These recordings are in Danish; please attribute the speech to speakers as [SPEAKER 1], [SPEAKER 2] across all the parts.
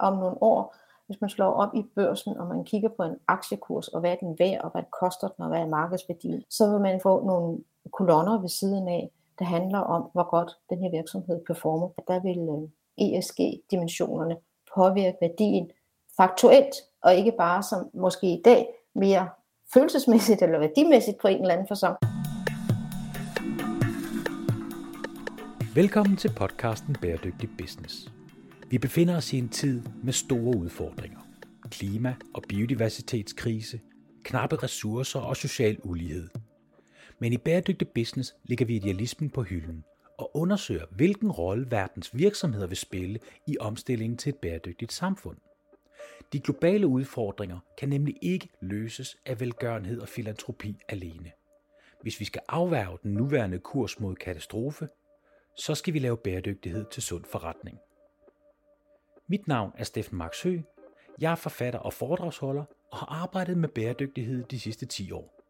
[SPEAKER 1] om nogle år, hvis man slår op i børsen, og man kigger på en aktiekurs, og hvad er den værd, og hvad koster den, og hvad er markedsværdien, så vil man få nogle kolonner ved siden af, der handler om, hvor godt den her virksomhed performer. Der vil øh, ESG-dimensionerne påvirke værdien faktuelt, og ikke bare som måske i dag mere følelsesmæssigt eller værdimæssigt på en eller anden fasong.
[SPEAKER 2] Velkommen til podcasten Bæredygtig Business. Vi befinder os i en tid med store udfordringer. Klima- og biodiversitetskrise, knappe ressourcer og social ulighed. Men i Bæredygtig Business ligger vi idealismen på hylden og undersøger, hvilken rolle verdens virksomheder vil spille i omstillingen til et bæredygtigt samfund. De globale udfordringer kan nemlig ikke løses af velgørenhed og filantropi alene. Hvis vi skal afværge den nuværende kurs mod katastrofe, så skal vi lave bæredygtighed til sund forretning. Mit navn er Steffen Max Høgh. Jeg er forfatter og foredragsholder og har arbejdet med bæredygtighed de sidste 10 år.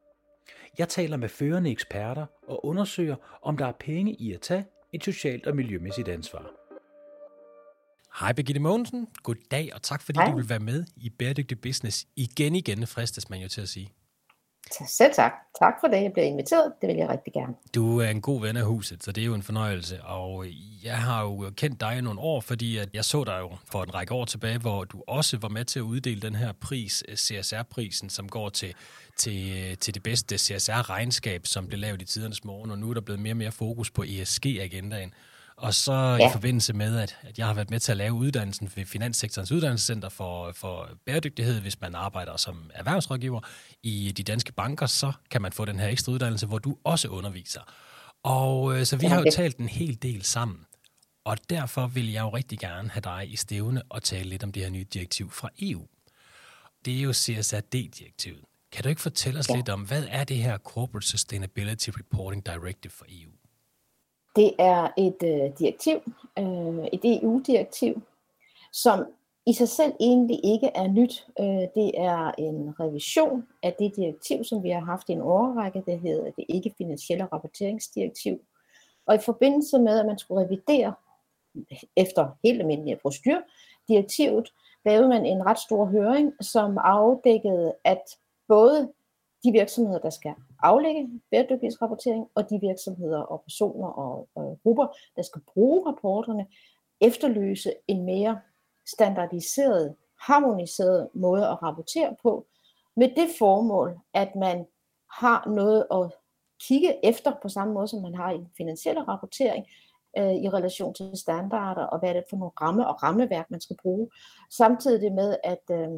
[SPEAKER 2] Jeg taler med førende eksperter og undersøger, om der er penge i at tage et socialt og miljømæssigt ansvar. Hej Birgitte Mogensen, god dag og tak fordi Hej. du vil være med i Bæredygtig Business igen igen, fristes man jo til at sige.
[SPEAKER 1] Selv tak. Tak for det, jeg bliver inviteret. Det vil jeg rigtig gerne.
[SPEAKER 2] Du er en god ven af huset, så det er jo en fornøjelse. Og jeg har jo kendt dig i nogle år, fordi at jeg så dig jo for en række år tilbage, hvor du også var med til at uddele den her pris, øh, CSR-prisen, som går til, til, øh, til det bedste CSR-regnskab, som blev lavet i tidernes morgen. Og nu er der blevet mere og mere fokus på ESG-agendaen. Og så ja. i forbindelse med, at, at jeg har været med til at lave uddannelsen ved Finanssektorens Uddannelsescenter for, for bæredygtighed, hvis man arbejder som erhvervsrådgiver i de danske banker, så kan man få den her ekstra uddannelse, hvor du også underviser. Og øh, så vi har jo talt en hel del sammen. Og derfor vil jeg jo rigtig gerne have dig i stævne og tale lidt om det her nye direktiv fra EU. Det er jo CSRD-direktivet. Kan du ikke fortælle os ja. lidt om, hvad er det her Corporate Sustainability Reporting Directive for EU?
[SPEAKER 1] Det er et øh, direktiv, øh, et EU-direktiv, som i sig selv egentlig ikke er nyt. Øh, det er en revision af det direktiv, som vi har haft i en årrække, det hedder det ikke-finansielle rapporteringsdirektiv. Og i forbindelse med, at man skulle revidere efter helt almindelig procedur, direktivet, lavede man en ret stor høring, som afdækkede, at både de virksomheder, der skal aflægge bæredygtighedsrapportering, og de virksomheder og personer og, og grupper, der skal bruge rapporterne, efterløse en mere standardiseret, harmoniseret måde at rapportere på, med det formål, at man har noget at kigge efter på samme måde, som man har i den finansielle rapportering, øh, i relation til standarder, og hvad er det for nogle ramme og rammeværk, man skal bruge. Samtidig med, at øh,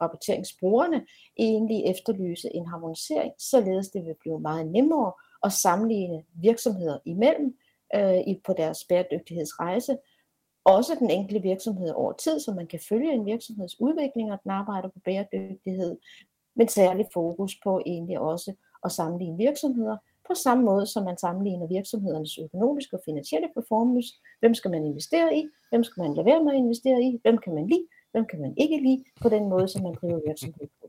[SPEAKER 1] rapporteringsbrugerne egentlig efterlyse en harmonisering, således det vil blive meget nemmere at sammenligne virksomheder imellem øh, på deres bæredygtighedsrejse, også den enkelte virksomhed over tid, så man kan følge en virksomheds udvikling, og den arbejder på bæredygtighed, men særlig fokus på egentlig også at sammenligne virksomheder, på samme måde som man sammenligner virksomhedernes økonomiske og finansielle performance. Hvem skal man investere i? Hvem skal man lade være med at investere i? Hvem kan man lide? Hvem kan man ikke lide på den måde, som man driver virksomhed på?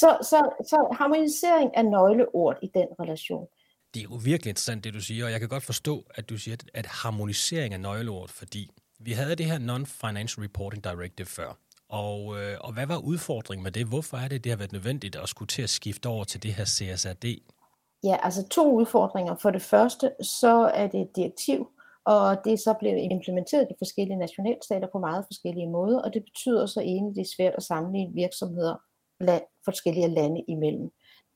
[SPEAKER 1] Så, så, så harmonisering er nøgleord i den relation.
[SPEAKER 2] Det er jo virkelig interessant, det du siger, og jeg kan godt forstå, at du siger, at harmonisering er nøgleord, fordi vi havde det her Non-Financial Reporting Directive før. Og, øh, og hvad var udfordringen med det? Hvorfor er det, det har været nødvendigt at skulle til at skifte over til det her CSRD?
[SPEAKER 1] Ja, altså to udfordringer. For det første, så er det et direktiv, og det er så blevet implementeret i de forskellige nationalstater på meget forskellige måder, og det betyder så egentlig, det er svært at sammenligne virksomheder land, forskellige lande imellem.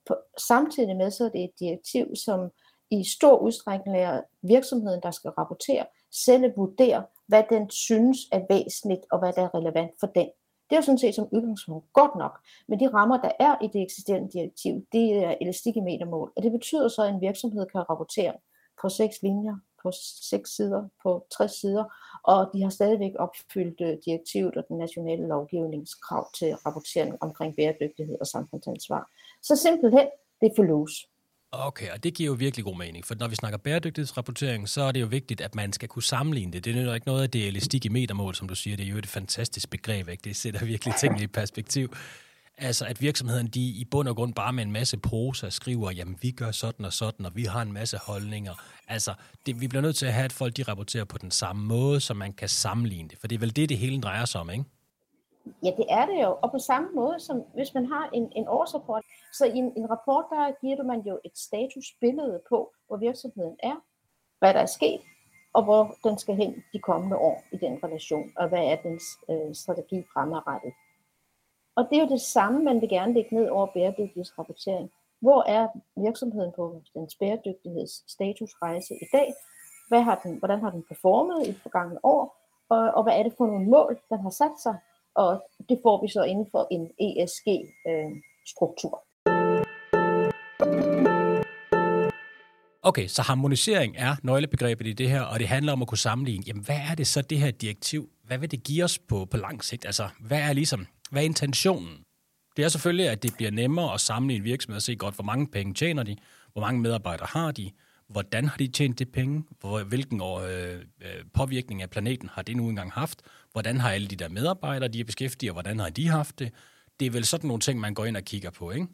[SPEAKER 1] På, samtidig med, så er det et direktiv, som i stor udstrækning lærer virksomheden, der skal rapportere, selv vurdere, hvad den synes er væsentligt, og hvad der er relevant for den det er jo sådan set som udgangspunkt godt nok, men de rammer, der er i det eksisterende direktiv, det er elastik i metermål, og det betyder så, at en virksomhed kan rapportere på seks linjer, på seks sider, på 60 sider, og de har stadigvæk opfyldt øh, direktivet og den nationale lovgivningskrav til rapportering omkring bæredygtighed og samfundsansvar. Så simpelthen, det er for loose.
[SPEAKER 2] Okay, og det giver jo virkelig god mening, for når vi snakker bæredygtighedsrapportering, så er det jo vigtigt, at man skal kunne sammenligne det. Det er jo ikke noget af det elastik i metermål, som du siger. Det er jo et fantastisk begreb, ikke? Det sætter virkelig tingene i perspektiv. Altså, at virksomheden de i bund og grund bare med en masse prosa skriver, jamen vi gør sådan og sådan, og vi har en masse holdninger. Altså, det, vi bliver nødt til at have, at folk de rapporterer på den samme måde, så man kan sammenligne det. For det er vel det, det hele drejer sig om, ikke?
[SPEAKER 1] Ja, det er det jo. Og på samme måde som hvis man har en, en årsrapport, så i en, en rapport, der giver man jo et statusbillede på, hvor virksomheden er, hvad der er sket, og hvor den skal hen de kommende år i den relation, og hvad er dens øh, strategi fremadrettet. Og det er jo det samme, man vil gerne lægge ned over bæredygtighedsrapportering. Hvor er virksomheden på dens bæredygtighedsstatusrejse i dag? Hvad har den, hvordan har den performet i det forgangne år? Og, og hvad er det for nogle mål, den har sat sig? Og det får vi så inden for en ESG-struktur.
[SPEAKER 2] Øh, okay, så harmonisering er nøglebegrebet i det her, og det handler om at kunne sammenligne, jamen hvad er det så det her direktiv, hvad vil det give os på, på lang sigt? Altså, hvad er ligesom, hvad er intentionen? Det er selvfølgelig, at det bliver nemmere at sammenligne virksomheder og se godt, hvor mange penge tjener de, hvor mange medarbejdere har de, hvordan har de tjent det penge, hvor, hvilken år, øh, påvirkning af planeten har det nu engang haft, hvordan har alle de der medarbejdere, de er beskæftiget, hvordan har de haft det. Det er vel sådan nogle ting, man går ind og kigger på, ikke?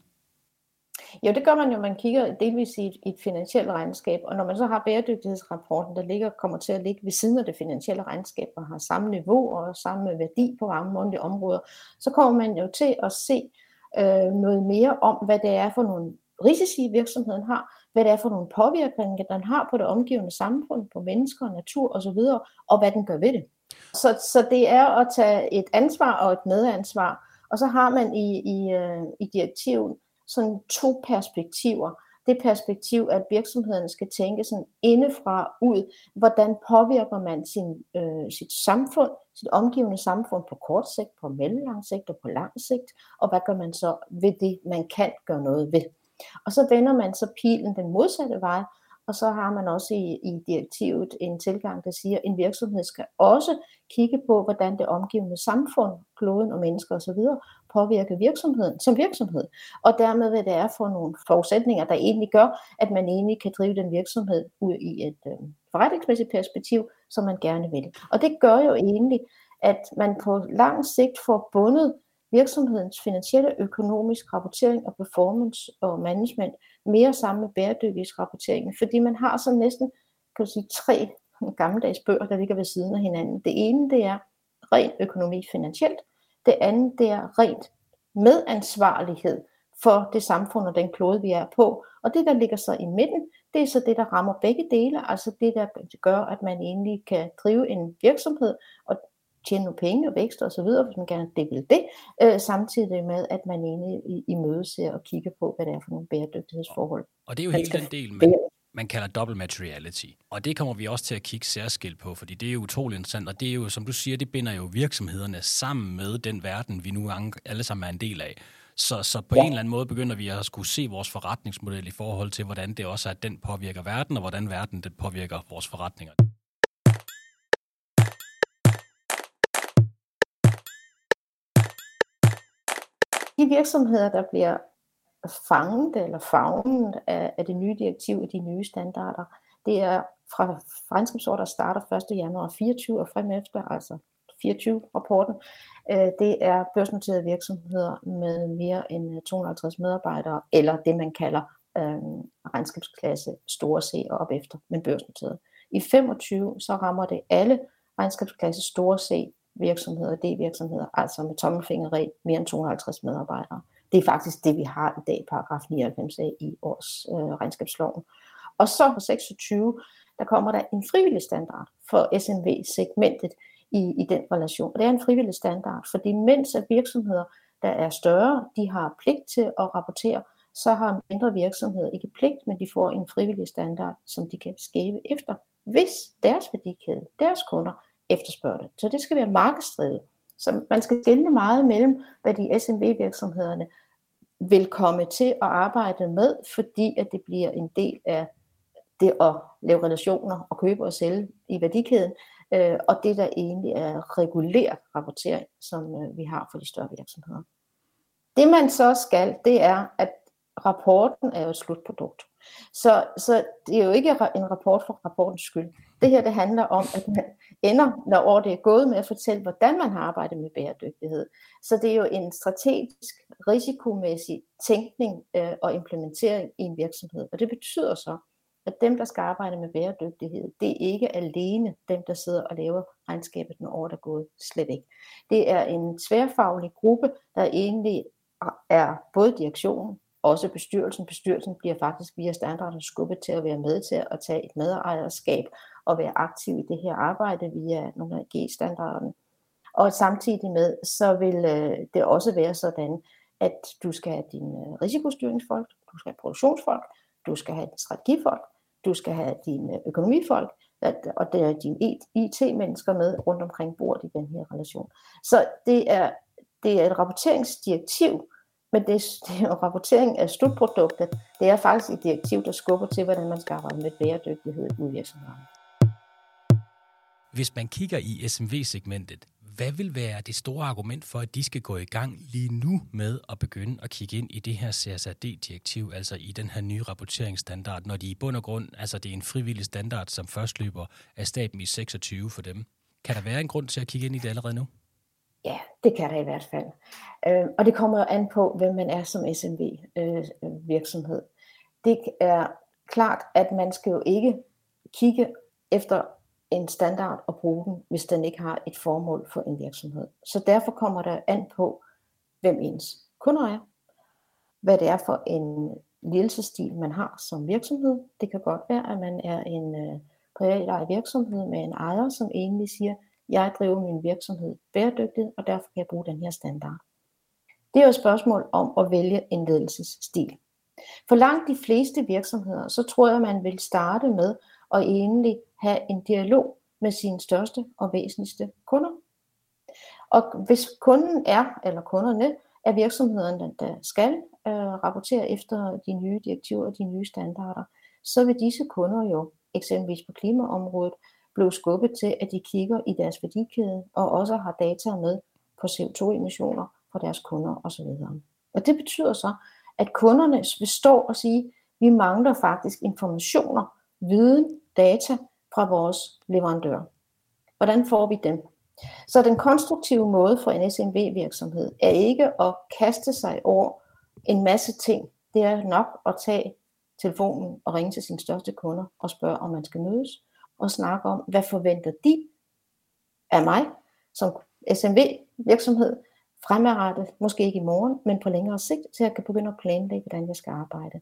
[SPEAKER 1] Jo, det gør man jo. Man kigger delvis i et, i et finansielt regnskab, og når man så har bæredygtighedsrapporten, der ligger, kommer til at ligge ved siden af det finansielle regnskab og har samme niveau og samme værdi på mange områder, så kommer man jo til at se øh, noget mere om, hvad det er for nogle risici, virksomheden har, hvad det er for nogle påvirkninger, den har på det omgivende samfund, på mennesker, natur osv., og hvad den gør ved det. Så, så det er at tage et ansvar og et medansvar, og så har man i, i, øh, i direktiven sådan to perspektiver. Det perspektiv, at virksomheden skal tænke sådan indefra ud, hvordan påvirker man sin, øh, sit samfund, sit omgivende samfund på kort sigt, på mellemlang sigt og på lang sigt, og hvad gør man så ved det, man kan gøre noget ved. Og så vender man så pilen den modsatte vej, og så har man også i, i direktivet en tilgang, der siger, at en virksomhed skal også kigge på, hvordan det omgivende samfund, kloden og mennesker osv. påvirker virksomheden som virksomhed. Og dermed hvad det er for nogle forudsætninger, der egentlig gør, at man egentlig kan drive den virksomhed ud i et øh, forretningsmæssigt perspektiv, som man gerne vil. Og det gør jo egentlig, at man på lang sigt får bundet virksomhedens finansielle økonomisk rapportering og performance og management mere sammen med bæredygtighedsrapporteringen, fordi man har så næsten kan du sige, tre gammeldags bøger, der ligger ved siden af hinanden. Det ene, det er rent økonomi finansielt. Det andet, det er rent medansvarlighed for det samfund og den klode, vi er på. Og det, der ligger så i midten, det er så det, der rammer begge dele, altså det, der gør, at man egentlig kan drive en virksomhed og tjene nogle penge og vækst og så videre, hvis man gerne det vil det, øh, samtidig med, at man egentlig i, i møde ser og kigger på, hvad det er for nogle bæredygtighedsforhold.
[SPEAKER 2] Og det er jo hele den del, man, man kalder double materiality. Og det kommer vi også til at kigge særskilt på, fordi det er jo utrolig interessant, og det er jo, som du siger, det binder jo virksomhederne sammen med den verden, vi nu alle sammen er en del af. Så, så på ja. en eller anden måde begynder vi at skulle se vores forretningsmodel i forhold til, hvordan det også er, at den påvirker verden, og hvordan verden den påvirker vores forretninger.
[SPEAKER 1] De virksomheder, der bliver fanget eller fagnet af, af det nye direktiv og de nye standarder, det er fra regnskabsår, der starter 1. januar 24 og frem efter, altså 24-rapporten. Øh, det er børsnoterede virksomheder med mere end øh, 250 medarbejdere, eller det man kalder øh, regnskabsklasse store C og op efter, men børsnoteret. I 25 så rammer det alle regnskabsklasse store C virksomheder, D-virksomheder, altså med tommelfingerregel mere end 250 medarbejdere. Det er faktisk det, vi har i dag, paragraf 99a i års øh, regnskabsloven. Og så på 26, der kommer der en frivillig standard for SMV-segmentet i, i den relation. Og det er en frivillig standard, fordi mens at virksomheder, der er større, de har pligt til at rapportere, så har mindre virksomheder ikke pligt, men de får en frivillig standard, som de kan skabe efter, hvis deres værdikæde, deres kunder, efterspørger det. Så det skal være markedsdrevet. Så man skal skelne meget mellem, hvad de SMV-virksomhederne vil komme til at arbejde med, fordi at det bliver en del af det at lave relationer og købe og sælge i værdikæden, øh, og det der egentlig er regulær rapportering, som øh, vi har for de større virksomheder. Det man så skal, det er, at rapporten er jo et slutprodukt. Så, så det er jo ikke en rapport for rapportens skyld. Det her det handler om, at man ender, når året er gået med at fortælle, hvordan man har arbejdet med bæredygtighed. Så det er jo en strategisk, risikomæssig tænkning øh, og implementering i en virksomhed. Og det betyder så, at dem, der skal arbejde med bæredygtighed, det er ikke alene dem, der sidder og laver regnskabet, når året er gået. Slet ikke. Det er en tværfaglig gruppe, der egentlig er både direktionen, også bestyrelsen. Bestyrelsen bliver faktisk via standarder skubbet til at være med til at tage et medejerskab og være aktiv i det her arbejde via nogle af G-standarderne. Og samtidig med, så vil øh, det også være sådan, at du skal have din øh, risikostyringsfolk, du skal have produktionsfolk, du skal have din strategifolk, du skal have dine øh, økonomifolk, og det er dine e-, IT-mennesker med rundt omkring bordet i den her relation. Så det er, det er et rapporteringsdirektiv, men det, det er jo rapportering af slutproduktet. Det er faktisk et direktiv, der skubber til, hvordan man skal arbejde med bæredygtighed i virksomheden.
[SPEAKER 2] Hvis man kigger i SMV-segmentet, hvad vil være det store argument for, at de skal gå i gang lige nu med at begynde at kigge ind i det her CSRD-direktiv, altså i den her nye rapporteringsstandard, når de i bund og grund, altså det er en frivillig standard, som først løber af staten i 26 for dem. Kan der være en grund til at kigge ind i det allerede nu?
[SPEAKER 1] Ja, det kan der i hvert fald. Øh, og det kommer jo an på, hvem man er som SMV-virksomhed. Øh, det er klart, at man skal jo ikke kigge efter en standard og bruge den, hvis den ikke har et formål for en virksomhed. Så derfor kommer der an på, hvem ens kunder er, hvad det er for en ledelsesstil, man har som virksomhed. Det kan godt være, at man er en øh, privat virksomhed med en ejer, som egentlig siger, jeg driver min virksomhed bæredygtigt, og derfor kan jeg bruge den her standard. Det er jo et spørgsmål om at vælge en ledelsesstil. For langt de fleste virksomheder, så tror jeg, man vil starte med at egentlig have en dialog med sine største og væsentligste kunder. Og hvis kunden er, eller kunderne, er virksomheden, der skal øh, rapportere efter de nye direktiver og de nye standarder, så vil disse kunder jo eksempelvis på klimaområdet blev skubbet til, at de kigger i deres værdikæde og også har data med på CO2-emissioner fra deres kunder osv. Og det betyder så, at kunderne vil stå og sige, at vi mangler faktisk informationer, viden, data fra vores leverandør. Hvordan får vi dem? Så den konstruktive måde for en SMV-virksomhed er ikke at kaste sig over en masse ting. Det er nok at tage telefonen og ringe til sine største kunder og spørge, om man skal mødes og snakke om, hvad forventer de af mig som SMV-virksomhed fremadrettet, måske ikke i morgen, men på længere sigt, så jeg kan begynde at planlægge, hvordan jeg skal arbejde.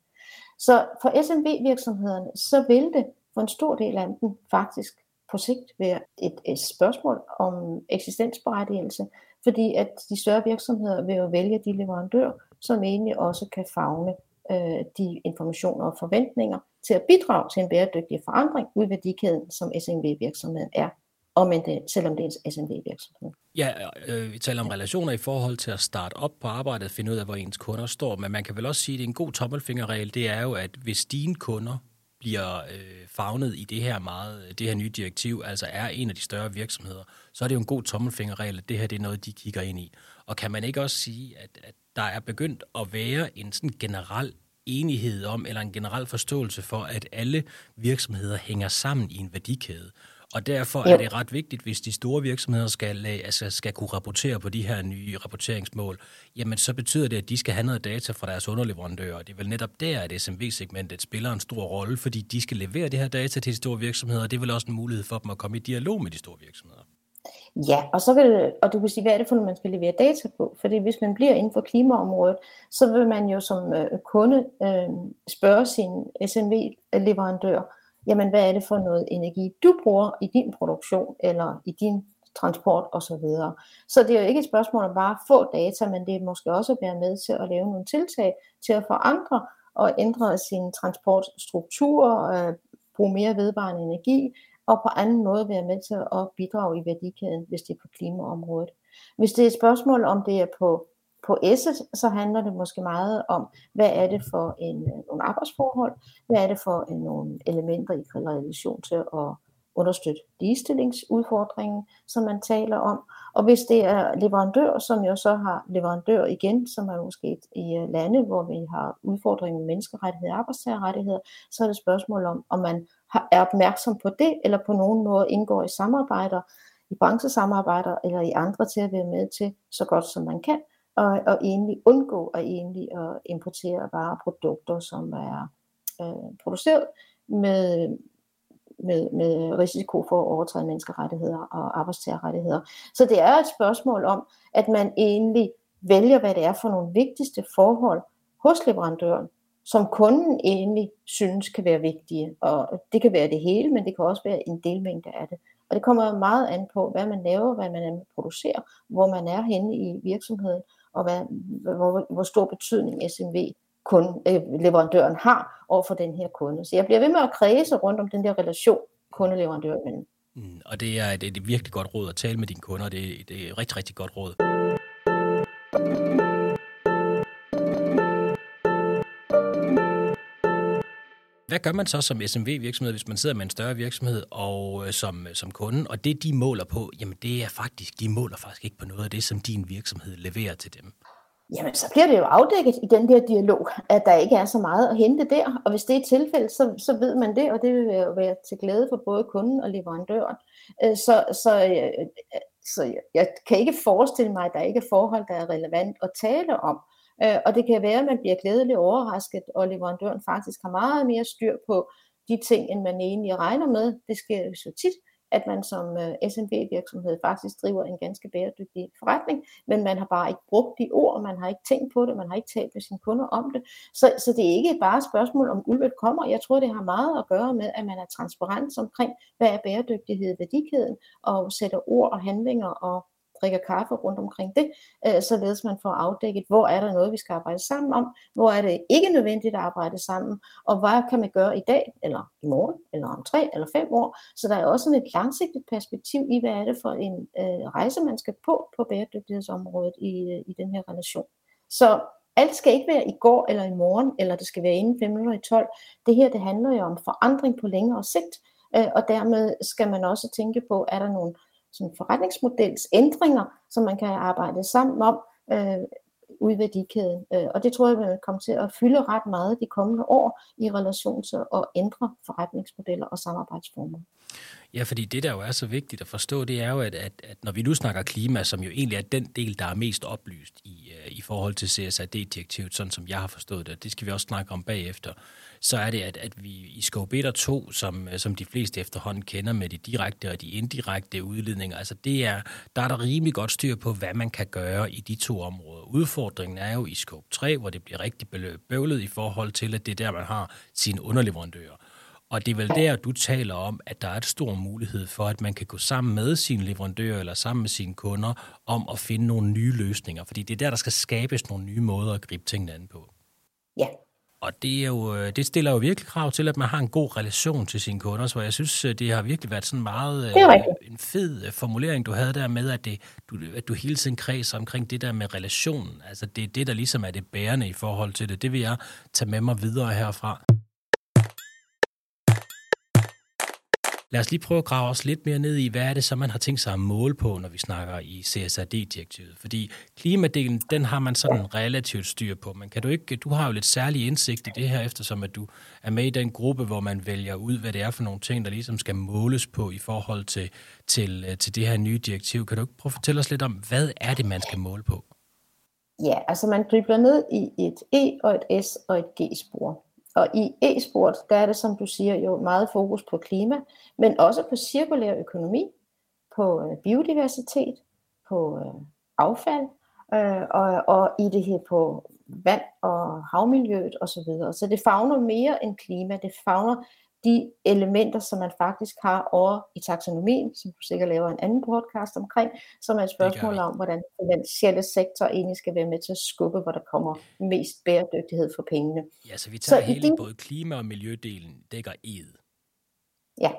[SPEAKER 1] Så for SMV-virksomhederne, så vil det for en stor del af dem faktisk på sigt være et, et spørgsmål om eksistensberettigelse, fordi at de større virksomheder vil jo vælge de leverandører, som egentlig også kan fagne øh, de informationer og forventninger til at bidrage til en bæredygtig forandring ud i værdikæden, som SMV-virksomheden er, om det, selvom det er en SMV-virksomhed.
[SPEAKER 2] Ja, øh, vi taler om relationer i forhold til at starte op på arbejdet, finde ud af, hvor ens kunder står, men man kan vel også sige, at det er en god tommelfingerregel, det er jo, at hvis dine kunder bliver øh, fagnet i det her meget, det her nye direktiv, altså er en af de større virksomheder, så er det jo en god tommelfingerregel, at det her det er noget, de kigger ind i. Og kan man ikke også sige, at, at der er begyndt at være en sådan generel enighed om, eller en generel forståelse for, at alle virksomheder hænger sammen i en værdikæde. Og derfor er det ret vigtigt, hvis de store virksomheder skal, altså skal kunne rapportere på de her nye rapporteringsmål, jamen så betyder det, at de skal have noget data fra deres underleverandører. Det er vel netop der, at SMV-segmentet spiller en stor rolle, fordi de skal levere det her data til de store virksomheder, og det er vel også en mulighed for dem at komme i dialog med de store virksomheder.
[SPEAKER 1] Ja, og så vil, og du kan sige, hvad er det for noget, man skal levere data på? Fordi hvis man bliver inden for klimaområdet, så vil man jo som øh, kunde øh, spørge sin SMV-leverandør, jamen hvad er det for noget energi, du bruger i din produktion, eller i din transport osv. Så, videre. så det er jo ikke et spørgsmål om bare at få data, men det er måske også at være med til at lave nogle tiltag til at forandre og ændre sin transportstruktur, øh, bruge mere vedvarende energi, og på anden måde være med til at bidrage i værdikæden, hvis det er på klimaområdet. Hvis det er et spørgsmål, om det er på, på S'et, så handler det måske meget om, hvad er det for en, øh, nogle arbejdsforhold, hvad er det for en, nogle elementer i relation til at understøtte ligestillingsudfordringen, som man taler om. Og hvis det er leverandør, som jo så har leverandør igen, som er måske i øh, lande, hvor vi har udfordringer med menneskerettigheder og arbejdstagerrettigheder, så er det spørgsmål om, om man er opmærksom på det, eller på nogen måde indgår i samarbejder, i branchesamarbejder, eller i andre til at være med til, så godt som man kan, og, og egentlig undgå at egentlig at importere varer og produkter, som er øh, produceret med, med, med risiko for at overtræde menneskerettigheder og arbejdstagerrettigheder. Så det er et spørgsmål om, at man egentlig vælger, hvad det er for nogle vigtigste forhold hos leverandøren, som kunden egentlig synes kan være vigtige. Og det kan være det hele, men det kan også være en delmængde af det. Og det kommer meget an på, hvad man laver, hvad man producerer, hvor man er henne i virksomheden, og hvad, hvor, hvor stor betydning SMV kun, øh, leverandøren har over for den her kunde. Så jeg bliver ved med at kredse rundt om den der relation kunde-leverandør imellem.
[SPEAKER 2] Mm, og det er, et, et virkelig godt råd at tale med dine kunder, det, det er et rigtig, rigtig godt råd. Hvad gør man så som SMV-virksomhed, hvis man sidder med en større virksomhed og øh, som, øh, som kunde, og det de måler på, jamen det er faktisk, de måler faktisk ikke på noget af det, som din virksomhed leverer til dem?
[SPEAKER 1] Jamen, så bliver det jo afdækket i den der dialog, at der ikke er så meget at hente der. Og hvis det er tilfældet, så, så ved man det, og det vil jo være til glæde for både kunden og leverandøren. Øh, så, så, øh, øh så jeg kan ikke forestille mig, at der ikke er forhold, der er relevant at tale om. Øh, og det kan være, at man bliver glædeligt overrasket, og leverandøren faktisk har meget mere styr på de ting, end man egentlig regner med. Det sker jo så tit, at man som øh, SMB-virksomhed faktisk driver en ganske bæredygtig forretning, men man har bare ikke brugt de ord, man har ikke tænkt på det, man har ikke talt med sine kunder om det. Så, så det er ikke bare et spørgsmål om ulvet kommer. Jeg tror, det har meget at gøre med, at man er transparent omkring, hvad er bæredygtighed i værdikæden, og sætter ord og handlinger og drikker kaffe rundt omkring det, øh, således man får afdækket, hvor er der noget, vi skal arbejde sammen om, hvor er det ikke nødvendigt at arbejde sammen, og hvad kan man gøre i dag, eller i morgen, eller om tre eller fem år. Så der er også sådan et langsigtet perspektiv i, hvad er det for en øh, rejse, man skal på på bæredygtighedsområdet i, øh, i den her relation. Så alt skal ikke være i går eller i morgen, eller det skal være inden 5 minutter i 12. Det her, det handler jo om forandring på længere sigt, øh, og dermed skal man også tænke på, er der nogle sådan forretningsmodels ændringer, som man kan arbejde sammen om øh, ude i værdikæden. Øh, og det tror jeg vil komme til at fylde ret meget de kommende år i relation til at ændre forretningsmodeller og samarbejdsformer.
[SPEAKER 2] Ja, fordi det, der jo er så vigtigt at forstå, det er jo, at, at, at når vi nu snakker klima, som jo egentlig er den del, der er mest oplyst i, uh, i forhold til CSRD-direktivet, sådan som jeg har forstået det, det skal vi også snakke om bagefter, så er det, at, at vi i Scope 1 og 2, som, øh, som de fleste efterhånden kender med de direkte og de indirekte udledninger, altså det er, der er der rimelig godt styr på, hvad man kan gøre i de to områder. Udfordringen er jo i Scope 3, hvor det bliver rigtig bøvlet i forhold til, at det er der, man har sine underleverandører. Og det er vel der, du taler om, at der er et stor mulighed for, at man kan gå sammen med sine leverandører eller sammen med sine kunder om at finde nogle nye løsninger. Fordi det er der, der skal skabes nogle nye måder at gribe tingene an på.
[SPEAKER 1] Ja.
[SPEAKER 2] Og det, er jo, øh, det stiller jo virkelig krav til, at man har en god relation til sine kunder. Så jeg synes, øh, det har virkelig været sådan meget
[SPEAKER 1] øh,
[SPEAKER 2] en fed formulering, du havde der med, at, det, du, at du hele tiden kredser omkring det der med relationen. Altså det er det, der ligesom er det bærende i forhold til det. Det vil jeg tage med mig videre herfra. Lad os lige prøve at grave os lidt mere ned i, hvad er det så, man har tænkt sig at måle på, når vi snakker i CSRD-direktivet? Fordi klimadelen, den har man sådan relativt styr på, men kan du ikke, du har jo lidt særlig indsigt i det her, eftersom at du er med i den gruppe, hvor man vælger ud, hvad det er for nogle ting, der ligesom skal måles på i forhold til, til, øh, til det her nye direktiv. Kan du ikke prøve at fortælle os lidt om, hvad er det, man skal måle på?
[SPEAKER 1] Ja, altså man dribler ned i et E og et S og et G-spor. Og i e-sport, der er det, som du siger, jo meget fokus på klima, men også på cirkulær økonomi, på øh, biodiversitet, på øh, affald, øh, og, og i det her på vand og havmiljøet osv. Så, videre. så det fagner mere end klima, det fagner de elementer, som man faktisk har over i taksonomien, som du sikkert laver en anden podcast omkring, som er et spørgsmål om, hvordan den finansielle sektor egentlig skal være med til at skubbe, hvor der kommer mest bæredygtighed for pengene.
[SPEAKER 2] Ja, så vi tager så hele din... både klima- og miljødelen, dækker ed.
[SPEAKER 1] Ja.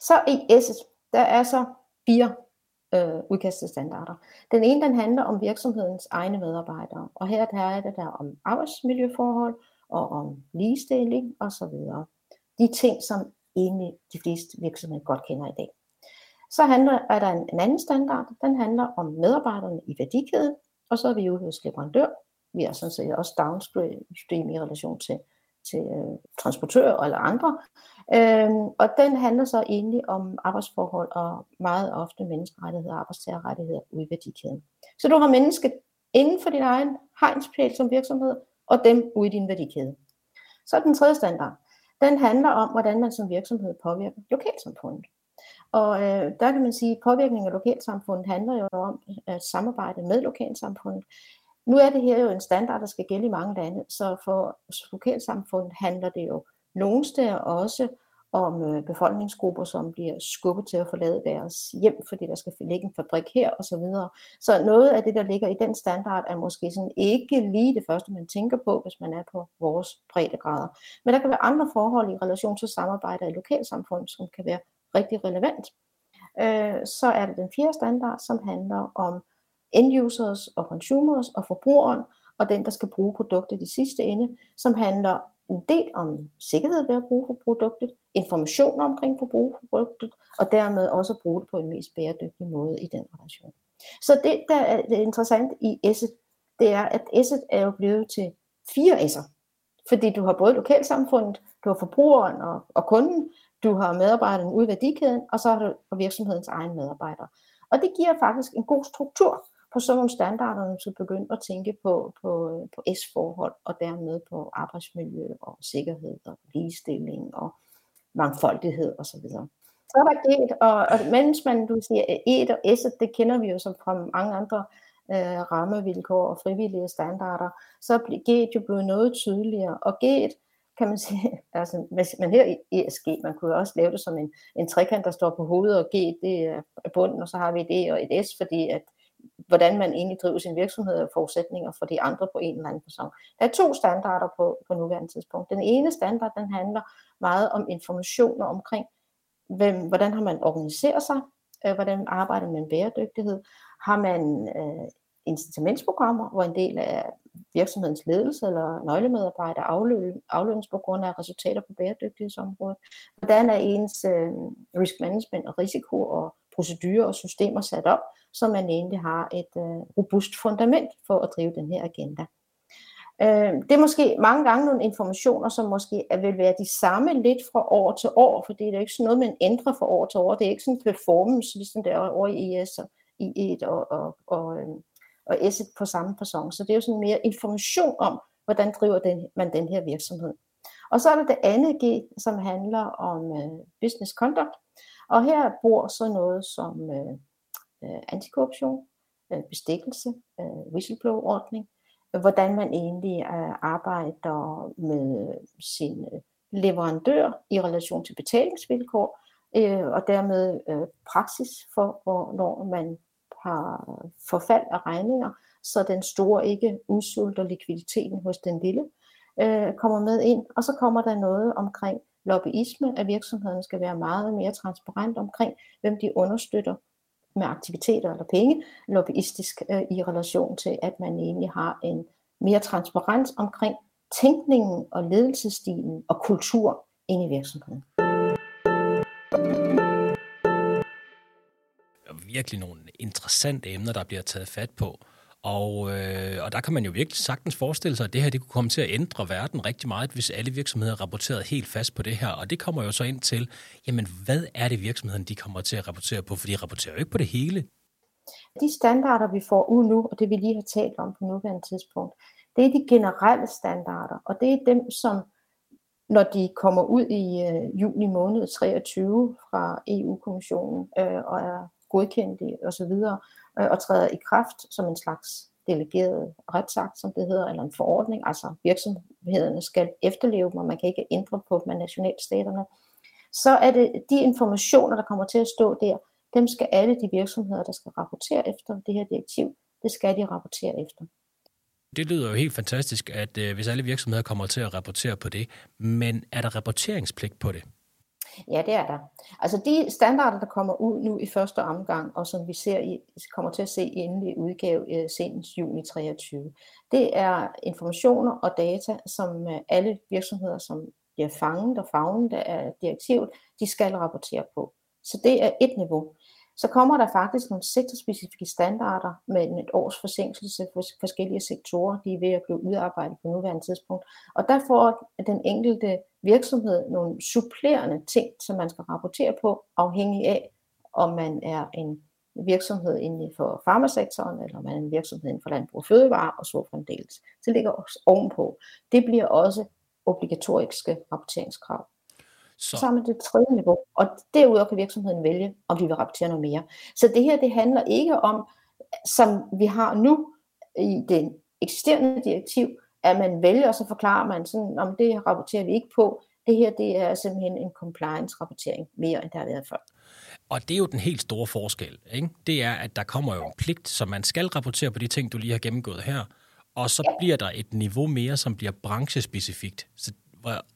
[SPEAKER 1] Så i S, der er så fire øh, udkastede standarder. Den ene, den handler om virksomhedens egne medarbejdere, og her der er det der om arbejdsmiljøforhold, og om ligestilling osv de ting, som egentlig de fleste virksomheder godt kender i dag. Så handler, er der en, en anden standard, den handler om medarbejderne i værdikæden, og så er vi jo hos leverandør. Vi er sådan set også downstream i relation til, til øh, transportører eller andre. Øhm, og den handler så egentlig om arbejdsforhold og meget ofte menneskerettigheder og arbejdstagerrettigheder ude i værdikæden. Så du har mennesket inden for din egen hegnspæl som virksomhed, og dem ude i din værdikæde. Så er den tredje standard den handler om, hvordan man som virksomhed påvirker lokalsamfundet. Og øh, der kan man sige, at påvirkning af lokalsamfundet handler jo om at samarbejde med lokalsamfundet. Nu er det her jo en standard, der skal gælde i mange lande, så for lokalsamfundet handler det jo nogle steder også om øh, befolkningsgrupper, som bliver skubbet til at forlade deres hjem, fordi der skal ligge en fabrik her og Så, videre. så noget af det, der ligger i den standard, er måske sådan ikke lige det første, man tænker på, hvis man er på vores breddegrader. Men der kan være andre forhold i relation til samarbejde i lokalsamfund, som kan være rigtig relevant. Øh, så er det den fjerde standard, som handler om end users og consumers og forbrugeren, og den, der skal bruge produktet i sidste ende, som handler en del om sikkerhed ved at bruge for produktet, information omkring for bruge for produktet, og dermed også bruge det på en mest bæredygtig måde i den relation. Så det, der er det interessant i S'et, det er, at S'et er jo blevet til fire S'er. Fordi du har både lokalsamfundet, du har forbrugeren og, og kunden, du har medarbejderen ude i værdikæden, og så har du virksomhedens egen medarbejdere. Og det giver faktisk en god struktur på sådan nogle standarder, så skal begynde at tænke på, på, øh, på S-forhold, og dermed på arbejdsmiljø og sikkerhed og ligestilling og mangfoldighed osv. Så, er der et, og, og mens man du siger, E og S, det kender vi jo som fra mange andre øh, rammevilkår og frivillige standarder, så er G'et jo blevet noget tydeligere, og G'et kan man sige, altså hvis man her i ESG, man kunne også lave det som en, en trekant, der står på hovedet, og G det er bunden, og så har vi et E og et S, fordi at hvordan man egentlig driver sin virksomhed og forudsætninger for de andre på en eller anden person. Der er to standarder på, på nuværende tidspunkt. Den ene standard, den handler meget om informationer omkring, hvem, hvordan har man organiseret sig, øh, hvordan arbejder man med bæredygtighed, har man øh, incitamentsprogrammer, hvor en del af virksomhedens ledelse eller nøglemedarbejdere aflønnes på grund af resultater på bæredygtighedsområdet. Hvordan er ens øh, risk management og risiko og procedurer og systemer sat op, så man egentlig har et øh, robust fundament for at drive den her agenda. Øh, det er måske mange gange nogle informationer, som måske vil være de samme lidt fra år til år, for det er jo ikke sådan noget, man ændrer fra år til år. Det er ikke sådan en performance, ligesom det er over i ES og i e et og, og, og, øhm, og S på samme person. Så det er jo sådan mere information om, hvordan driver den, man den her virksomhed. Og så er der det andet G, som handler om uh, business conduct. Og her bor så noget som øh, uh, antikorruption, øh, bestikkelse, øh, whistleblower-ordning, øh, hvordan man egentlig øh, arbejder med sin øh, leverandør i relation til betalingsvilkår, øh, og dermed øh, praksis for, hvornår man har forfald af regninger, så den store ikke udsulter likviditeten hos den lille, øh, kommer med ind. Og så kommer der noget omkring lobbyisme, at virksomhederne skal være meget mere transparent omkring, hvem de understøtter med aktiviteter eller penge, lobbyistisk øh, i relation til, at man egentlig har en mere transparens omkring tænkningen og ledelsesstilen og kultur inde i virksomheden.
[SPEAKER 2] virkelig nogle interessante emner, der bliver taget fat på. Og, øh, og der kan man jo virkelig sagtens forestille sig, at det her det kunne komme til at ændre verden rigtig meget, hvis alle virksomheder rapporterede helt fast på det her. Og det kommer jo så ind til, jamen hvad er det virksomheden, de kommer til at rapportere på? For de rapporterer jo ikke på det hele.
[SPEAKER 1] De standarder, vi får ud nu, og det vi lige har talt om på nuværende tidspunkt, det er de generelle standarder, og det er dem, som når de kommer ud i øh, juni måned 23 fra EU-kommissionen øh, og er godkendt osv., øh, og træder i kraft som en slags delegeret retsakt, som det hedder, eller en forordning, altså virksomhederne skal efterleve dem, og man kan ikke ændre på dem af nationalstaterne, så er det de informationer, der kommer til at stå der, dem skal alle de virksomheder, der skal rapportere efter det her direktiv, det skal de rapportere efter.
[SPEAKER 2] Det lyder jo helt fantastisk, at øh, hvis alle virksomheder kommer til at rapportere på det, men er der rapporteringspligt på det?
[SPEAKER 1] Ja, det er der. Altså de standarder, der kommer ud nu i første omgang, og som vi ser i, kommer til at se i endelig udgave øh, senest juni 23, det er informationer og data, som øh, alle virksomheder, som bliver fanget og fagnet af direktivet, de skal rapportere på. Så det er et niveau så kommer der faktisk nogle sektorspecifikke standarder med et års forsinkelse for forskellige sektorer. De er ved at blive udarbejdet på nuværende tidspunkt. Og der får den enkelte virksomhed nogle supplerende ting, som man skal rapportere på, afhængig af, om man er en virksomhed inden for farmasektoren, eller man er en virksomhed inden for landbrug og fødevare, og så fremdeles. Det ligger også ovenpå. Det bliver også obligatoriske rapporteringskrav. Så. så har man det tredje niveau, og derudover kan virksomheden vælge, om de vil rapportere noget mere. Så det her, det handler ikke om, som vi har nu i det eksisterende direktiv, at man vælger, og så forklarer man sådan, om det rapporterer vi ikke på. Det her, det er simpelthen en compliance-rapportering mere, end det har været før.
[SPEAKER 2] Og det er jo den helt store forskel. Ikke? Det er, at der kommer jo en pligt, som man skal rapportere på de ting, du lige har gennemgået her. Og så ja. bliver der et niveau mere, som bliver branchespecifikt. Så,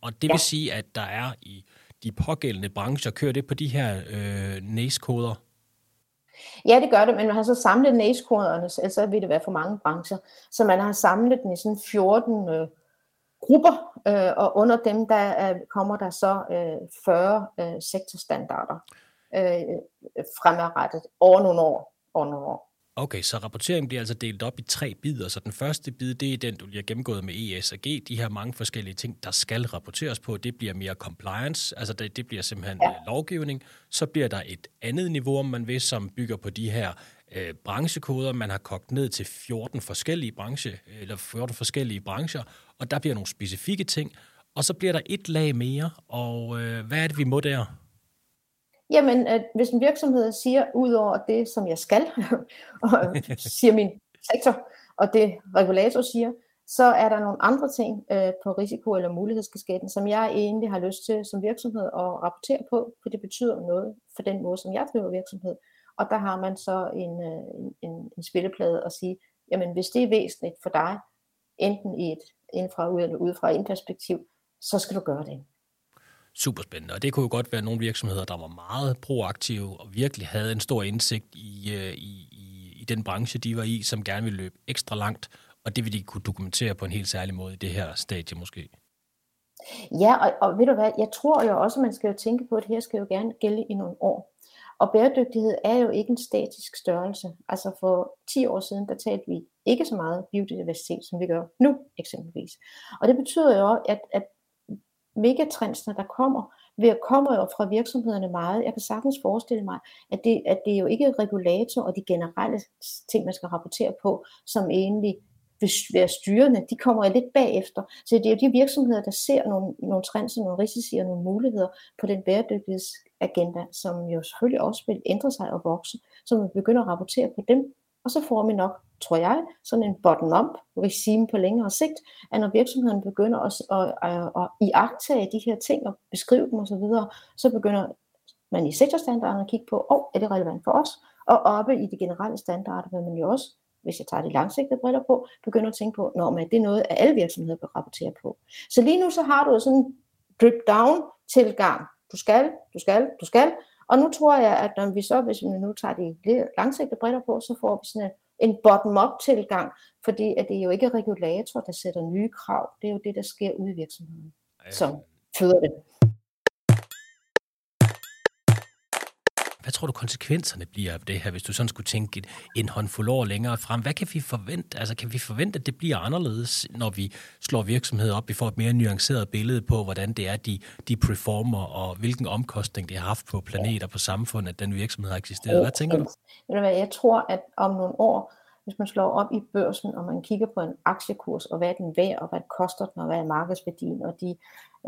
[SPEAKER 2] og det vil sige, at der er i de pågældende brancher, kører det på de her øh, NACE-koder?
[SPEAKER 1] Ja, det gør det, men man har så samlet NACE-koderne, ellers vil det være for mange brancher. Så man har samlet den i sådan 14 øh, grupper, øh, og under dem der øh, kommer der så øh, 40 øh, sektorstandarder øh, fremadrettet over nogle år. Over nogle år.
[SPEAKER 2] Okay, så rapporteringen bliver altså delt op i tre bidder. Så den første bid, det er den, du lige har gennemgået med ESG. De her mange forskellige ting, der skal rapporteres på, det bliver mere compliance, altså det, det bliver simpelthen ja. Øh, lovgivning. Så bliver der et andet niveau, om man vil, som bygger på de her øh, branchekoder. Man har kogt ned til 14 forskellige branche, eller 14 forskellige brancher, og der bliver nogle specifikke ting. Og så bliver der et lag mere, og øh, hvad er det, vi må der?
[SPEAKER 1] Jamen, at hvis en virksomhed siger, ud over det, som jeg skal, og siger min sektor, og det regulator siger, så er der nogle andre ting øh, på risiko- eller mulighedskasketten, som jeg egentlig har lyst til som virksomhed at rapportere på, for det betyder noget for den måde, som jeg driver virksomhed. Og der har man så en, øh, en, en spilleplade at sige, jamen hvis det er væsentligt for dig, enten i et indfra ud eller udefra ind perspektiv, så skal du gøre det
[SPEAKER 2] superspændende. Og det kunne jo godt være nogle virksomheder, der var meget proaktive og virkelig havde en stor indsigt i, øh, i, i, i den branche, de var i, som gerne ville løbe ekstra langt, og det ville de kunne dokumentere på en helt særlig måde i det her stadie måske.
[SPEAKER 1] Ja, og, og ved du hvad, jeg tror jo også, at man skal jo tænke på, at det her skal jo gerne gælde i nogle år. Og bæredygtighed er jo ikke en statisk størrelse. Altså for 10 år siden, der talte vi ikke så meget biodiversitet, som vi gør nu eksempelvis. Og det betyder jo, at, at megatrendsene, der kommer, ved at kommer jo fra virksomhederne meget. Jeg kan sagtens forestille mig, at det, at det er jo ikke regulator og de generelle ting, man skal rapportere på, som egentlig vil være styrende, de kommer jo lidt bagefter. Så det er jo de virksomheder, der ser nogle, nogle trends og nogle risici og nogle muligheder på den bæredygtighedsagenda, som jo selvfølgelig også vil ændre sig og vokse, så man begynder at rapportere på dem, og så får vi nok, tror jeg, sådan en bottom-up regime på længere sigt, at når virksomheden begynder at, at, øh, at, at iagtage de her ting og beskrive dem osv., så, så begynder man i sektorstandarderne at kigge på, oh, er det relevant for os? Og oppe i de generelle standarder vil man jo også, hvis jeg tager de langsigtede briller på, begynder at tænke på, når man, det er noget, at alle virksomheder bør rapportere på. Så lige nu så har du sådan en drip-down tilgang. Du skal, du skal, du skal, og nu tror jeg, at når vi så, hvis vi nu tager de langsigtede briller på, så får vi sådan en, en bottom-up tilgang, fordi at det er jo ikke regulator, der sætter nye krav. Det er jo det, der sker ude i virksomheden, som føder det.
[SPEAKER 2] Hvad tror du konsekvenserne bliver af det her, hvis du sådan skulle tænke en håndfuld år længere frem? Hvad kan vi forvente? Altså kan vi forvente, at det bliver anderledes, når vi slår virksomheder op, vi får et mere nuanceret billede på, hvordan det er, de, de performer, og hvilken omkostning det har haft på planeter, på samfundet, at den virksomhed har eksisteret. Hvad tænker du?
[SPEAKER 1] Jeg tror, at om nogle år, hvis man slår op i børsen, og man kigger på en aktiekurs, og hvad er den værd, og hvad koster den, og hvad er markedsværdien, og de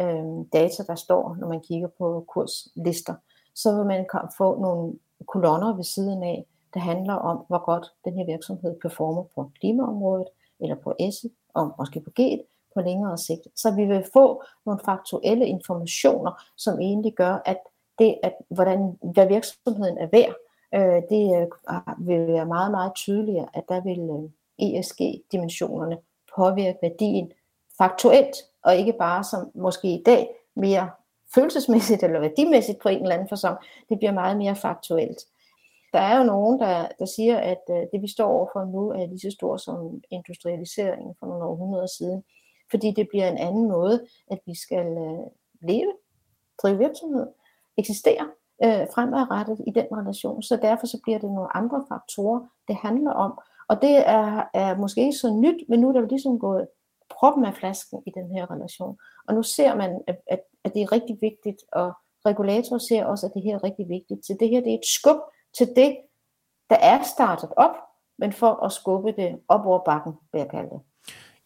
[SPEAKER 1] øh, data, der står, når man kigger på kurslister, så vil man få nogle kolonner ved siden af, der handler om, hvor godt den her virksomhed performer på klimaområdet, eller på S, og måske på G, på længere sigt. Så vi vil få nogle faktuelle informationer, som egentlig gør, at det, at hvordan, hvad virksomheden er værd, øh, det øh, vil være meget, meget tydeligere, at der vil øh, ESG-dimensionerne påvirke værdien faktuelt, og ikke bare som måske i dag mere følelsesmæssigt eller værdimæssigt på en eller anden forsom. Det bliver meget mere faktuelt. Der er jo nogen, der, der siger, at øh, det vi står overfor nu er lige så stort som industrialiseringen for nogle århundreder siden. Fordi det bliver en anden måde, at vi skal øh, leve, drive virksomhed, eksistere øh, fremadrettet i den relation. Så derfor så bliver det nogle andre faktorer, det handler om. Og det er, er måske ikke så nyt, men nu er der jo ligesom gået proppen af flasken i den her relation. Og nu ser man, at, at, at det er rigtig vigtigt, og regulatorer ser også, at det her er rigtig vigtigt. Så det her det er et skub til det, der er startet op, men for at skubbe det op over bakken, vil jeg kalde det.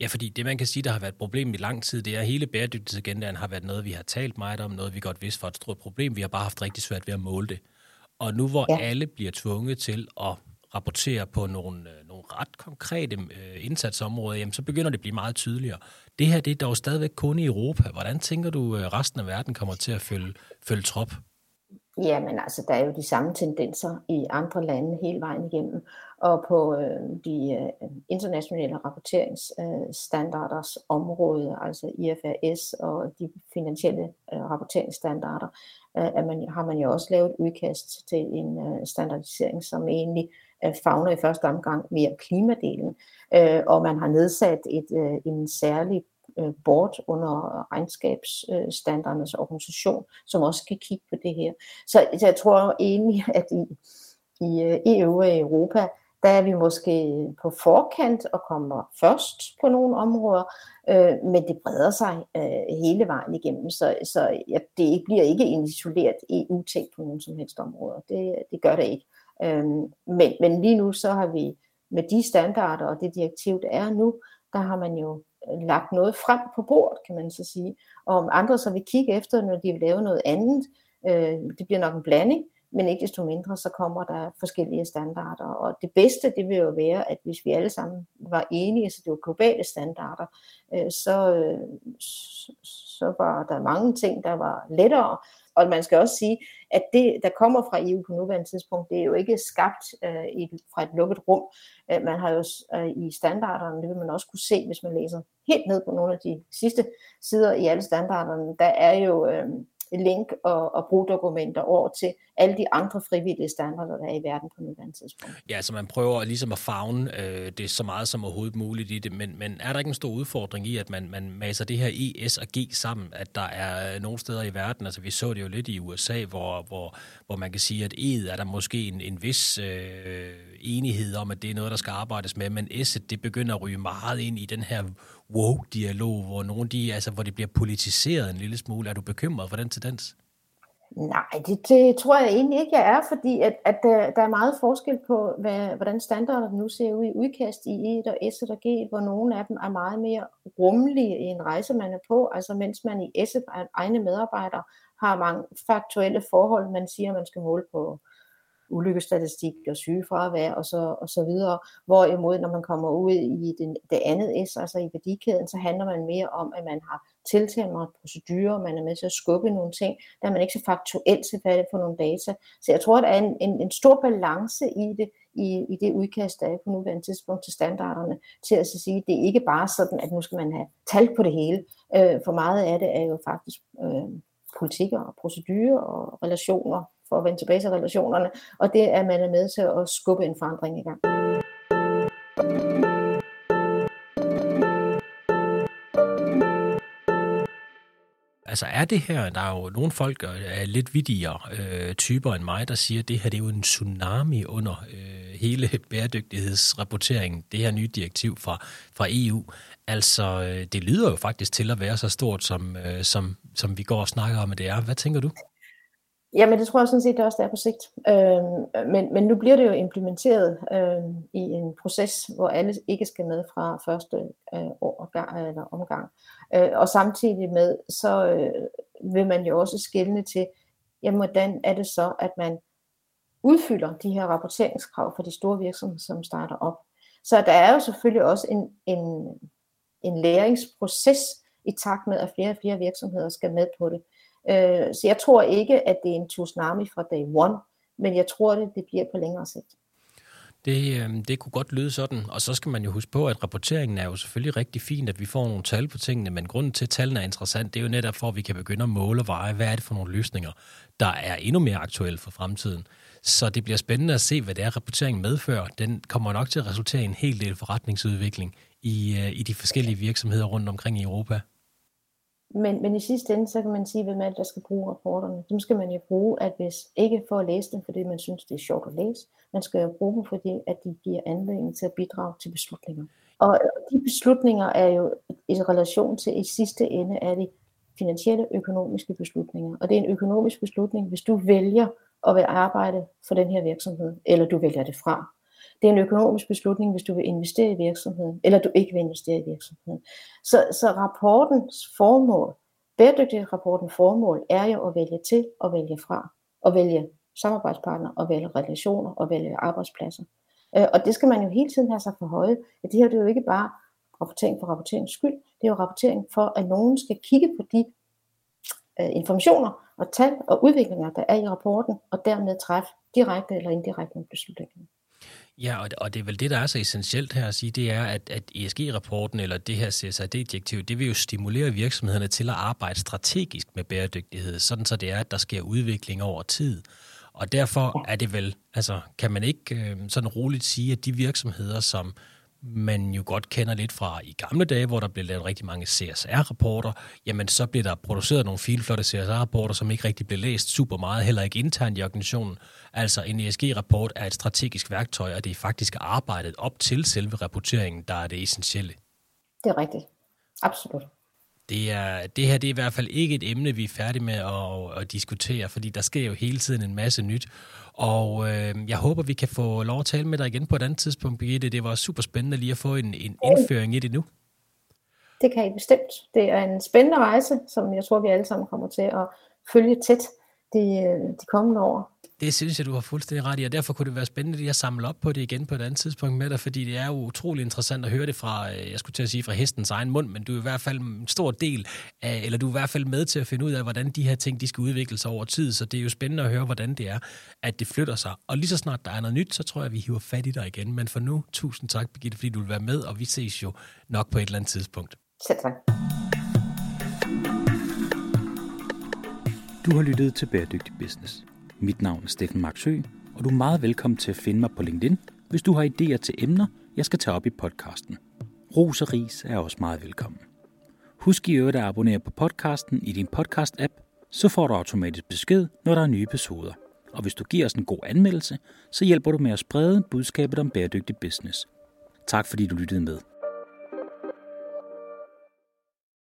[SPEAKER 2] Ja, fordi det, man kan sige, der har været et problem i lang tid, det er, at hele bæredygtighedsagendaen har været noget, vi har talt meget om, noget, vi godt vidste for et stort problem. Vi har bare haft rigtig svært ved at måle det. Og nu hvor ja. alle bliver tvunget til at rapportere på nogle, øh, nogle ret konkrete øh, indsatsområder, jamen, så begynder det at blive meget tydeligere. Det her det er dog stadigvæk kun i Europa. Hvordan tænker du, øh, resten af verden kommer til at følge, følge trop?
[SPEAKER 1] Jamen altså, der er jo de samme tendenser i andre lande hele vejen igennem, og på øh, de øh, internationale rapporteringsstandarders øh, område, altså IFRS og de finansielle øh, rapporteringsstandarder, øh, at man, har man jo også lavet udkast til en øh, standardisering, som egentlig øh, fagner i første omgang mere klimadelen, øh, og man har nedsat et, øh, en særlig øh, board under regnskabsstandardernes øh, organisation, som også skal kigge på det her. Så, så jeg tror egentlig, at i, i øh, EU og Europa, der er vi måske på forkant og kommer først på nogle områder, øh, men det breder sig øh, hele vejen igennem, så, så ja, det bliver ikke en isoleret EU-ting på nogen som helst områder. Det, det gør det ikke. Øh, men, men lige nu så har vi med de standarder og det direktiv, der er nu, der har man jo øh, lagt noget frem på bordet, kan man så sige. Og om andre så vil kigge efter, når de vil lave noget andet, øh, det bliver nok en blanding, men ikke desto mindre, så kommer der forskellige standarder. Og det bedste, det vil jo være, at hvis vi alle sammen var enige, så det var globale standarder, øh, så, øh, så var der mange ting, der var lettere. Og man skal også sige, at det, der kommer fra EU på nuværende tidspunkt, det er jo ikke skabt øh, i, fra et lukket rum. Øh, man har jo øh, i standarderne, det vil man også kunne se, hvis man læser helt ned på nogle af de sidste sider i alle standarderne, der er jo øh, link og, og brugdokumenter over til alle de andre frivillige standarder, der er i verden på nuværende tidspunkt.
[SPEAKER 2] Ja, så man prøver ligesom at fagne øh, det så meget som overhovedet muligt i det, men, men er der ikke en stor udfordring i, at man, man maser det her E, S og G sammen, at der er nogle steder i verden, altså vi så det jo lidt i USA, hvor, hvor, hvor man kan sige, at E'et er der måske en, en vis øh, enighed om, at det er noget, der skal arbejdes med, men S'et, det begynder at ryge meget ind i den her woke-dialog, hvor nogle de, altså, hvor det bliver politiseret en lille smule. Er du bekymret for den tendens?
[SPEAKER 1] Nej, det, det tror jeg egentlig ikke, jeg er, fordi at, at der, der er meget forskel på, hvad, hvordan standarderne nu ser ud i udkast i E og S og G, hvor nogle af dem er meget mere rummelige i en rejse, man er på, altså mens man i S egne medarbejdere har mange faktuelle forhold, man siger, man skal måle på ulykkestatistik og sygefravær og så, og så videre. Hvorimod, når man kommer ud i det, det andet S, altså i værdikæden, så handler man mere om, at man har tiltalt procedurer, man er med til at skubbe nogle ting, der er man ikke så faktuelt tilfælde på nogle data. Så jeg tror, der er en, en, en stor balance i det, i, i det udkast, der er på nuværende tidspunkt til standarderne, til at sige, at det er ikke bare sådan, at nu skal man have tal på det hele. Øh, for meget af det er jo faktisk øh, politikker og procedurer og relationer for at vende tilbage til relationerne, og det er man er med til at skubbe en forandring i gang.
[SPEAKER 2] Altså er det her, der er jo nogle folk, der er lidt vidigere øh, typer end mig, der siger, at det her det er jo en tsunami under øh, hele bæredygtighedsrapporteringen, det her nye direktiv fra, fra EU. Altså, øh, det lyder jo faktisk til at være så stort, som, øh, som, som vi går og snakker om, at det er. Hvad tænker du?
[SPEAKER 1] Jamen det tror jeg sådan set det også, der er på sigt. Øh, men, men nu bliver det jo implementeret øh, i en proces, hvor alle ikke skal med fra første øh, år, eller omgang. Øh, og samtidig med, så øh, vil man jo også skille til, jamen hvordan er det så, at man udfylder de her rapporteringskrav for de store virksomheder, som starter op. Så der er jo selvfølgelig også en, en, en læringsproces i takt med, at flere og flere virksomheder skal med på det. Øh, så jeg tror ikke, at det er en tsunami fra day one, men jeg tror, det, det bliver på længere sigt.
[SPEAKER 2] Det, øh, det kunne godt lyde sådan, og så skal man jo huske på, at rapporteringen er jo selvfølgelig rigtig fint, at vi får nogle tal på tingene, men grunden til, at tallene er interessant, det er jo netop for, at vi kan begynde at måle og veje, hvad er det for nogle løsninger, der er endnu mere aktuelle for fremtiden. Så det bliver spændende at se, hvad det er, rapporteringen medfører. Den kommer nok til at resultere i en hel del forretningsudvikling i, øh, i de forskellige virksomheder rundt omkring i Europa.
[SPEAKER 1] Men, men i sidste ende, så kan man sige, hvem er det, der skal bruge rapporterne. Dem skal man jo bruge, at hvis ikke for at læse dem, fordi man synes, det er sjovt at læse, man skal jo bruge dem, fordi at de giver anledning til at bidrage til beslutninger. Og de beslutninger er jo i relation til, i sidste ende er det finansielle økonomiske beslutninger. Og det er en økonomisk beslutning, hvis du vælger at være arbejde for den her virksomhed, eller du vælger det fra. Det er en økonomisk beslutning, hvis du vil investere i virksomheden, eller du ikke vil investere i virksomheden. Så, så rapportens formål, bæredygtighedsrapportens formål, er jo at vælge til og vælge fra, og vælge samarbejdspartnere, og vælge relationer, og vælge arbejdspladser. Øh, og det skal man jo hele tiden have sig for høje. At det her det er jo ikke bare rapportering for rapporteringens skyld, det er jo rapportering for, at nogen skal kigge på de øh, informationer og tal og udviklinger, der er i rapporten, og dermed træffe direkte eller indirekte beslutninger.
[SPEAKER 2] Ja, og, og det er vel det, der er så essentielt her at sige, det er, at, at ESG-rapporten eller det her CSRD-direktiv, det vil jo stimulere virksomhederne til at arbejde strategisk med bæredygtighed, sådan så det er, at der sker udvikling over tid. Og derfor er det vel, altså kan man ikke øh, sådan roligt sige, at de virksomheder, som man jo godt kender lidt fra i gamle dage, hvor der blev lavet rigtig mange CSR-rapporter, jamen så blev der produceret nogle filflotte CSR-rapporter, som ikke rigtig blev læst super meget, heller ikke internt i organisationen. Altså en ESG-rapport er et strategisk værktøj, og det er faktisk arbejdet op til selve rapporteringen, der er det essentielle.
[SPEAKER 1] Det er rigtigt. Absolut.
[SPEAKER 2] Det, er, det her det er i hvert fald ikke et emne, vi er færdige med at, at diskutere, fordi der sker jo hele tiden en masse nyt. Og øh, jeg håber, vi kan få lov at tale med dig igen på et andet tidspunkt, Birgitte. Det var super spændende lige at få en, en indføring i det nu.
[SPEAKER 1] Det kan I bestemt. Det er en spændende rejse, som jeg tror, vi alle sammen kommer til at følge tæt de, øh, de kommende år.
[SPEAKER 2] Det synes jeg, du har fuldstændig ret i, og derfor kunne det være spændende lige at samle op på det igen på et andet tidspunkt med dig, fordi det er jo utrolig interessant at høre det fra, øh, jeg skulle til at sige fra hestens egen mund, men du er i hvert fald en stor del af, eller du er i hvert fald med til at finde ud af, hvordan de her ting, de skal udvikle sig over tid, så det er jo spændende at høre, hvordan det er, at det flytter sig. Og lige så snart der er noget nyt, så tror jeg, at vi hiver fat i dig igen. Men for nu, tusind tak, Birgitte, fordi du vil være med, og vi ses jo nok på et eller andet tidspunkt.
[SPEAKER 1] Selv tak.
[SPEAKER 3] Du har lyttet til Bæredygtig Business. Mit navn er Steffen Marksø, og du er meget velkommen til at finde mig på LinkedIn, hvis du har idéer til emner, jeg skal tage op i podcasten. Ros og ris er også meget velkommen. Husk i øvrigt at abonnere på podcasten i din podcast-app, så får du automatisk besked, når der er nye episoder. Og hvis du giver os en god anmeldelse, så hjælper du med at sprede budskabet om bæredygtig business. Tak fordi du lyttede med.